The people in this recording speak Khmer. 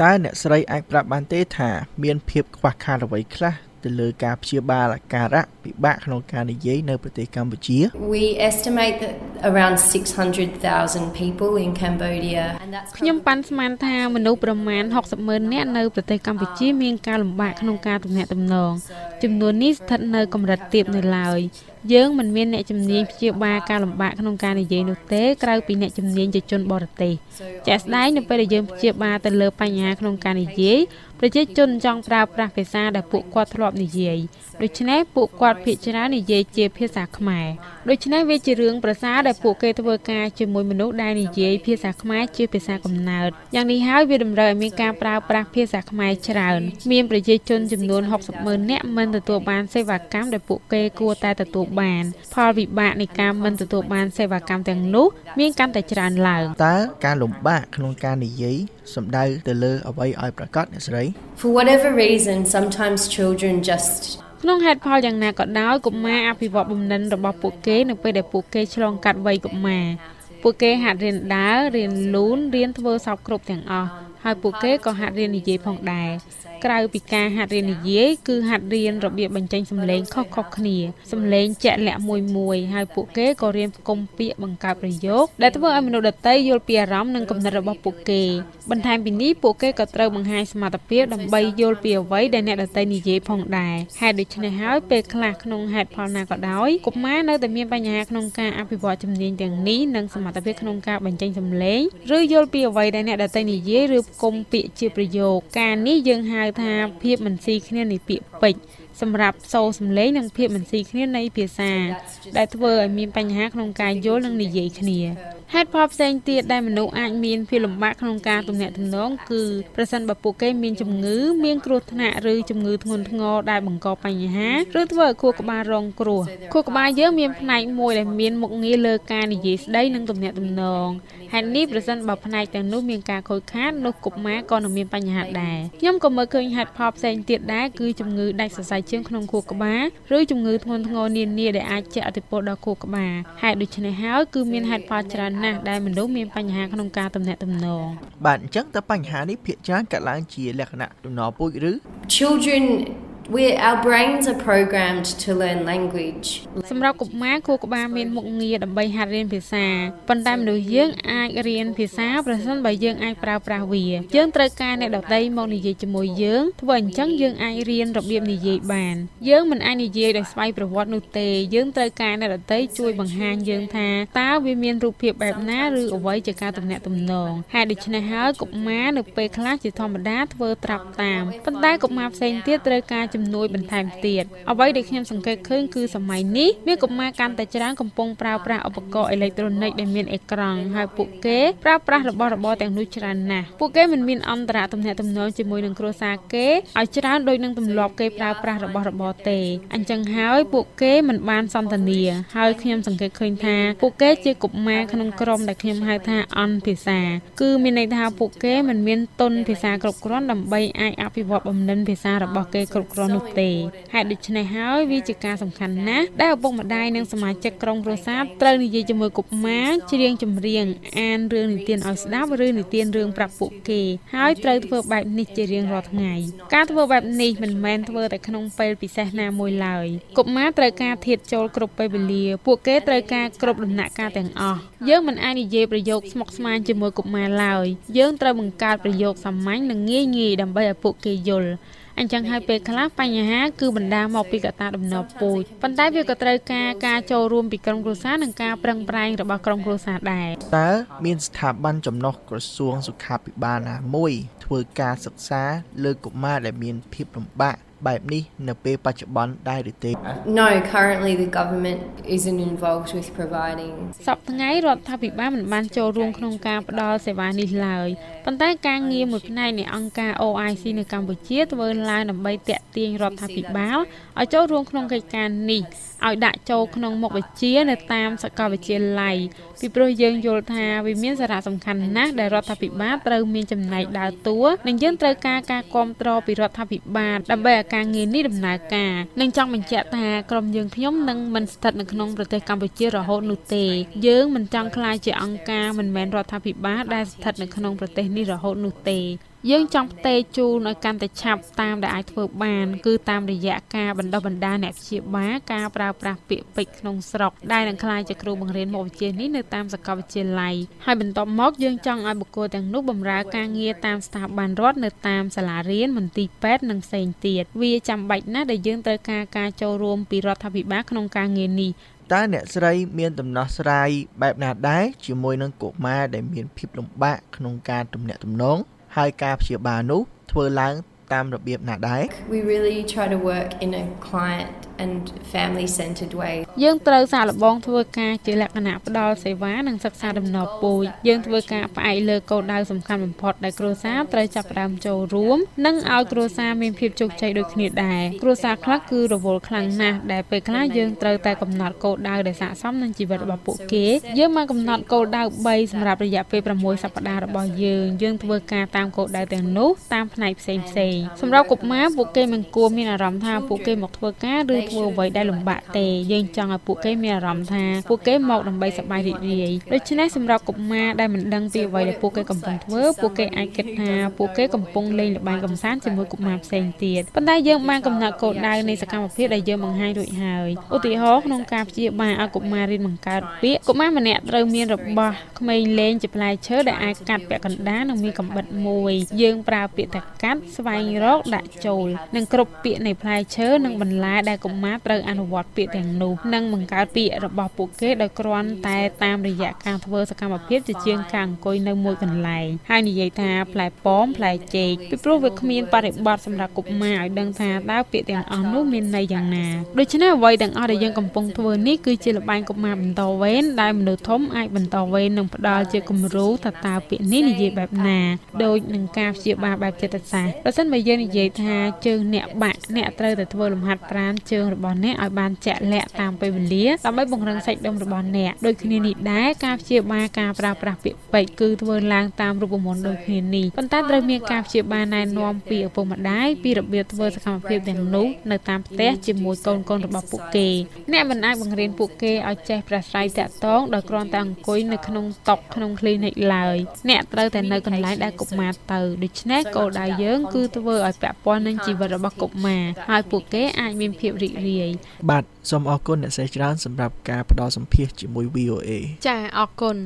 តើអ្នកស្រីអាចប្រាប់បានទេថា មានភាពខ្វះខាតអ្វីខ្លះទៅលើការព្យាបាលអាការៈពិបាកក្នុងការនិយាយនៅប្រទេសកម្ពុជា We estimate that around 600,000 people in Cambodia and that's ខ្ញុំប៉ាន់ស្មានថាមនុស្សប្រមាណ60ម៉ឺននាក់នៅប្រទេសកម្ពុជាមានការលំបាកក្នុងការទំនាក់ទំនងចំនួននេះស្ថិតនៅកម្រិតទាបនៅឡើយ យើងមិនមានអ្នកជំនាញព្យាបាលការលំបាកក្នុងការនិយាយនោះទេក្រៅពីអ្នកជំនាញជាជនបរទេសជាក់ស្ដែងនៅពេលដែលយើងព្យាបាលទៅលើបញ្ហាក្នុងការនិយាយប្រជាជនចង់ប្រើប្រាស់ភាសាដែលពួកគាត់ធ្លាប់និយាយដូច្នេះពួកគាត់ភាគច្រើននិយាយជាភាសាខ្មែរដូច្នេះវាជារឿងប្រសើរដែលពួកគេធ្វើការជាមួយមនុស្សដែលនិយាយភាសាខ្មែរជាភាសាកំណើតយ៉ាងនេះហើយវាតម្រូវឲ្យមានការប្រើប្រាស់ភាសាខ្មែរច្រើនមានប្រជាជនចំនួន60ម៉ឺននាក់មិនទទួលបានសេវាកម្មដែលពួកគេគួរតែទទួលបាន ផលវិបាកនៃការមិនទទួលបានសេវាកម្មទាំងនោះមានកាន់តែច្រើនឡើងតើការលំបាកក្នុងការនិយាយសំដៅទៅលើអ្វីឲ្យប្រកាសអ្នកស្រី For whatever reason sometimes children just ក្នុងហេតុផលយ៉ាងណាក៏ដោយកុមារអភិវឌ្ឍបំណិនរបស់ពួកគេនៅពេលដែលពួកគេឆ្លងកាត់វ័យកុមារពួកគេហាត់រៀនដើររៀនលូនរៀនធ្វើសពគ្រប់ទាំងអស់ ហើយពួកគេក៏ហាត់រៀននិយាយផងដែរក្រៅពីការហាត់រៀននិយាយគឺហាត់រៀនរបៀបបញ្ចេញសំឡេងខុសៗគ្នាសំឡេងជាក់លាក់មួយមួយហើយពួកគេក៏រៀនផ្គុំពាក្យបង្កើតប្រយោគដែលធ្វើឲ្យមនុស្សដទៃយល់ពីអារម្មណ៍និងគំនិតរបស់ពួកគេបន្ថែមពីនេះពួកគេក៏ត្រូវបង្ហាញសមត្ថភាពដើម្បីយល់ពីអ្វីដែលអ្នកដទៃនិយាយផងដែរហេតុដូច្នេះហើយពេលខ្លះក្នុងហេតុផលណាក៏ដោយកុមារនៅតែមានបញ្ហាក្នុងការអភិវឌ្ឍជំនាញទាំងនេះនិងសមត្ថភាពក្នុងការបញ្ចេញសំឡេងឬយល់ពីអ្វីដែលអ្នកដទៃនិយាយឬផ្គុំពាក្យជាប្រយោគការនេះយើងហៅថាភាពមិនស៊ីគ្នានៃពាក្យពេចន៍សម្រាប់សូរសំឡេងនិងភាពមិនស៊ីគ្នានៃភាសា ដែលធ្វើឲ្យមានបញ្ហាក្នុងការយល់និងនិយាយគ្នា ហេតុផលផ្សេងទៀតដែលមនុស្សអាចមានភាពលំបាកក្នុងការទំនាក់ទំនងគឺប្រសិនបើពួកគេមានជំងឺមានគ្រោះថ្នាក់ឬជំងឺធ្ងន់ធ្ងរដែលបង្កបញ្ហាឬធ្វើឲ្យខួរក្បាលរងគ្រោះខួរក្បាលយើងមានផ្នែកមួយដែលមានមុខងារលើការនិយាយស្ដីនិងទំនាក់ទំនងហេតុនេះប្រសិនបើផ្នែកទាំងនោះមានការខូចខាតនោះកុមារក៏នឹងមានបញ្ហាដែរខ្ញុំក៏មើលឃើញហេតុផលផ្សេងទៀតដែរគឺជំងឺដាច់សរសៃជើងក្នុងខួរក្បាលឬជំងឺធ្ងន់ធ្ងរនានាដែលអាចជះឥទ្ធិពលដល់ខួរក្បាលហេតុដូច្នេះហើយគឺមានហេតុផលច្រើនណាស់ដែលមនុស្សមានបញ្ហាក្នុងការទំនាក់ទំនងបាទអញ្ចឹងតើបញ្ហានេះភាគច្រើនកើតឡើងជាលក្ខណៈដំណរពូជឬ children we our brains are programmed to learn language សម្រាប់កុមារខួរក្បាលមានមុខងារដើម្បីហាត់រៀនភាសាប៉ុន្តែមនុស្សយើងអាចរៀនភាសាប្រសិនបើយើងអាចប្រើប្រាស់វាយើងត្រូវការអ្នកដទៃមកនិយាយជាមួយយើងធ្វើអញ្ចឹងយើងអាចរៀនរបៀបនិយាយបានយើងមិនអាចនិយាយដោយស្វ័យប្រវត្តិនោះទេយើងត្រូវការអ្នកដទៃជួយបង្ហាញយើងថាតើវាមានរូបភាពបែបណាឬអ្វីជាការទំនាក់ទំនងហេតុដូច្នេះហើយកុមារនៅពេលខ្លះជាធម្មតាធ្វើត្រាប់តាមប៉ុន្តែកុមារផ្សេងទៀតត្រូវការជំនួយបន្ថែមទៀតអ្វីដែលខ្ញុំសង្កេតឃើញគឺសម័យនេះមានកុមារកាន់តែច្រើនកំពុងប្រើប្រាស់ឧបករណ៍អេឡិចត្រូនិកដែលមានអេក្រង់ហើយពួកគេប្រើប្រាស់របស់របរទាំងនោះច្រើនណាស់ពួកគេមិនមានអន្តរទំនាក់ទំនងជាមួយនឹងគ្រួសារគេឲ្យច្រើនដូចនឹងទម្លាប់គេប្រើប្រាស់របស់របរទេអញ្ចឹងហើយពួកគេមិនបានសន្ទនាហើយខ្ញុំសង្កេតឃើញថាពួកគេជាកុមារក្នុងក្រុមដែលខ្ញុំហៅថាអន់ភាសា គឺមានន័យថាពួកគេមិនមានទុនភាសាគ្រប់គ្រាន់ដើម្បីអាចអភិវឌ្ឍបំណិនភាសារបស់គេគ្រប់គ្រាន់នោះទេហេតុដូច្នេះហើយវាជាការសំខាន់ណាស់ដែលឪពុកម្ដាយនិងសមាជិកក្រុមគ្រួសារត្រូវនិយាយជាមួយកុមារច្រៀងចម្រៀងអានរឿងនិទានឲ្យស្ដាប់ឬនិទានរឿងប្រាប់ពួកគេហើយត្រូវធ្វើបែបនេះជារៀងរាល់ថ្ងៃការធ្វើបែបនេះមិនមែនធ្វើតែក្នុងពេលពិសេសណាមួយឡើយកុមារត្រូវការធៀបចូលគ្រប់ពេលវេលាពួកគេត្រូវការគ្រប់ដំណាក់កាលទាំងអស់យើងមិនអាចនិយាយប្រយោគស្មុគស្មាញជាមួយកុមារឡើយយើងត្រូវបង្កើតប្រយោគសាមញ្ញនិងងាយងាយដើម្បីឲ្យពួកគេយល់ អញ្ចឹងហើយពេលខ្លះបញ្ហាគឺបណ្ដាលមកពីកត្តាដំណើរពូជប៉ុន្តែវាក៏ត្រូវការការចូលរួមពីក្រុមគ្រួសារនិងការប្រឹងប្រែងរបស់ក្រុមគ្រួសារដែរតើមានស្ថាប័នចំណុះក្រសួងសុខាភិបាលណាមួយធ្វើការសិក្សាលើកុមារដែលមានភាពលំបាក បែបនេះនៅពេលបច្ចុប្បន្នដែរឬទេ no currently the government isn't involved with providing សប្តាហ៍ថ្ងៃរដ្ឋាភិបាលមិនបានចូលរួមក្នុងការផ្តល់សេវានេះឡើយប៉ុន្តែការងារមួយផ្នែកនៃអង្គការ OIC នៅកម្ពុជាធ្វើឡើងដើម្បីតាក់ទាញរដ្ឋាភិបាលឲ្យចូលរួមក្នុងកិច្ចការនេះឲ្យដាក់ចូលក្នុងមុខវិជ្ជានៅតាមសាកលវិទ្យាល័យពីព្រោះយើងយល់ថាវាមានសារៈសំខាន់ណាស់ដែលរដ្ឋាភិបាលត្រូវមានចំណែកដើរតួនិងយើងត្រូវការការគ្រប់គ្រងពីរដ្ឋាភិបាលដើម្បីឲ្យការងារនេះដំណើរការនិងចង់បញ្ជាក់ថាក្រុមយើងខ្ញុំនឹងមិនស្ថិតនៅក្នុងប្រទេសកម្ពុជារហូតនោះទេ យើងមិនចង់ក្លាយជាអង្គការមិនមែនរដ្ឋាភិបាលដែលស្ថិតនៅក្នុងប្រទេសនេះរហូតនោះទេ យើងចង់ផ្ទេរជូនឲ្យកាន់តែឆាប់តាមដែលអាចធ្វើបាន គឺតាមរយៈការបណ្ដុះបណ្ដាលអ្នកព្យាបាលការប្រើប្រាស់ពាក្យពេចន៍ក្នុងស្រុកដែលនឹងក្លាយជាគ្រូបង្រៀនមុខវិជ្ជានេះនៅតាមសាកលវិទ្យាល័យហើយបន្ទាប់មកយើងចង់ឲ្យបុគ្គលទាំងនោះបម្រើការងារតាមស្ថាប័នរដ្ឋនៅតាមសាលារៀនមន្ទីរពេទ្យនិងផ្សេងទៀតវាចាំបាច់ណាស់ដែលយើងត្រូវការការចូលរួមពីរដ្ឋាភិបាលក្នុងការងារនេះតើអ្នកស្រីមានដំណោះស្រាយបែបណាដែរជាមួយនឹងកុមារដែលមានភាពលំបាកក្នុងការទំនាក់ទំនង ហើយការព្យាបាលនោះធ្វើឡើងតាមរបៀបណាដែរ We really try to work in a client and family centered way យើងត្រូវសាកល្បងធ្វើការជាលក្ខណៈផ្ដល់សេវានិងសិក្សាដំណើរពូជយើងធ្វើការផ្អែកលើគោលដៅសំខាន់បំផុតដែលគ្រួសារត្រូវចាប់ផ្ដើមចូលរួមនិងឲ្យគ្រួសារមានភាពជោគជ័យដូចគ្នាដែរគ្រួសារខ្លះគឺរវល់ខ្លាំងណាស់ដែលពេលខ្លះយើងត្រូវតែកំណត់គោលដៅដែលស័ក្តិសមនឹងជីវិតរបស់ពួកគេយើងបានកំណត់គោលដៅ3សម្រាប់រយៈពេល6សប្តាហ៍របស់យើងយើងធ្វើការតាមគោលដៅទាំងនោះតាមផ្នែកផ្សេងផ្សេងសម្រាប់កុមារពួកគេមិនគួរមានអារម្មណ៍ថាពួកគេមកធ្វើការឬធ្វើអ្វីដែលលំបាកទេយើងចង់ឲ្យពួកគេមានអារម្មណ៍ថាពួកគេមកដើម្បីសប្បាយរីករាយដូច្នេះសម្រាប់កុមារដែលមិនដឹងពីអ្វីដែលពួកគេកំពុងធ្វើពួកគេអាចគិតថាពួកគេកំពុងលេងល្បែងកម្សាន្តជាមួយកុមារផ្សេងទៀតប៉ុន្តែយើងបានកំណត់គោលដៅនៃសកម្មភាពដែលយើងបង្ហាញរួចហើយឧទាហរណ៍ក្នុងការព្យាបាលឲ្យកុមាររៀនបង្កើតពាក្យកុមារម្នាក់ត្រូវមានរបស់ក្មេងលេងជាផ្លែឈើដែលអាចកាត់ពាក់កណ្ដាលនិងមានកំបិតមួយយើងប្រើពាក្យថាកាត់ស្វែងរកដាក់ចូលនិងគ្រប់ពាក្យនៃផ្លែឈើនិងបន្លែដែលកុមារត្រូវអនុវត្តពាក្យទាំងនោះនិងបង្កើតពាក្យរបស់ពួកគេដោយគ្រាន់តែតាមរយៈការធ្វើសកម្មភាពជាជាងការអង្គុយនៅមួយកន្លែងហើយនិយាយថាផ្លែប៉ោមផ្លែចេកពីព្រោះវាគ្មានបរិបទសម្រាប់កុមារឲ្យដឹងថាតើពាក្យទាំងអស់នោះមានន័យយ៉ាងណាដូច្នេះអ្វីទាំងអស់ដែលយើងកំពុងធ្វើនេះគឺជាលបែងកុមារបន្តវេនដែលមនុស្សធំអាចបន្តវេននិងផ្ដល់ជាគំរូថាតើពាក្យនេះនិយាយបែបណាដូចនឹងការព្យាបាលបែបចិត្តសាស្ត្រប្រសិនបើយើងនិយាយថាជើងអ្នកបាក់អ្នកត្រូវតែធ្វើលំហាត់ប្រាណជើងរបស់អ្នកឲ្យបានជាក់លាក់តាមពេលវេលាដើម្បីបង្រឹងសាច់ដុំរបស់អ្នកដូចគ្នានេះដែរការព្យាបាលការប្រើប្រាស់ពាក្យពេចន៍គឺធ្វើឡើងតាមរូបមន្តដូចគ្នានេះប៉ុន្តែត្រូវមានការព្យាបាលណែនាំពីឪពុកម្ដាយពីរបៀបធ្វើសកម្មភាពទាំងនោះនៅតាមផ្ទះជាមួយកូនកូនរបស់ពួកគេអ្នកមិនអាចបង្រៀនពួកគេឲ្យចេះប្រាស្រ័យតាក់ទងដោយគ្រាន់តែអង្គុយនៅក្នុងតុក្នុង clinic ឡើយអ្នកត្រូវតែនៅកន្លែងដែលកុមារទៅដូច្នេះគោលដៅយើងគឺធ្វើឲ្យពាក់ព័ន្ធនឹងជីវិតរបស់កុមារហើយពួកគេអាចមានភាពរីករាយបាទសូមអរគុណអ្នកស្រីច្រើនសម្រាប់ការផ្ដល់សម្ភាសជាមួយ VOA ចាអរគុណ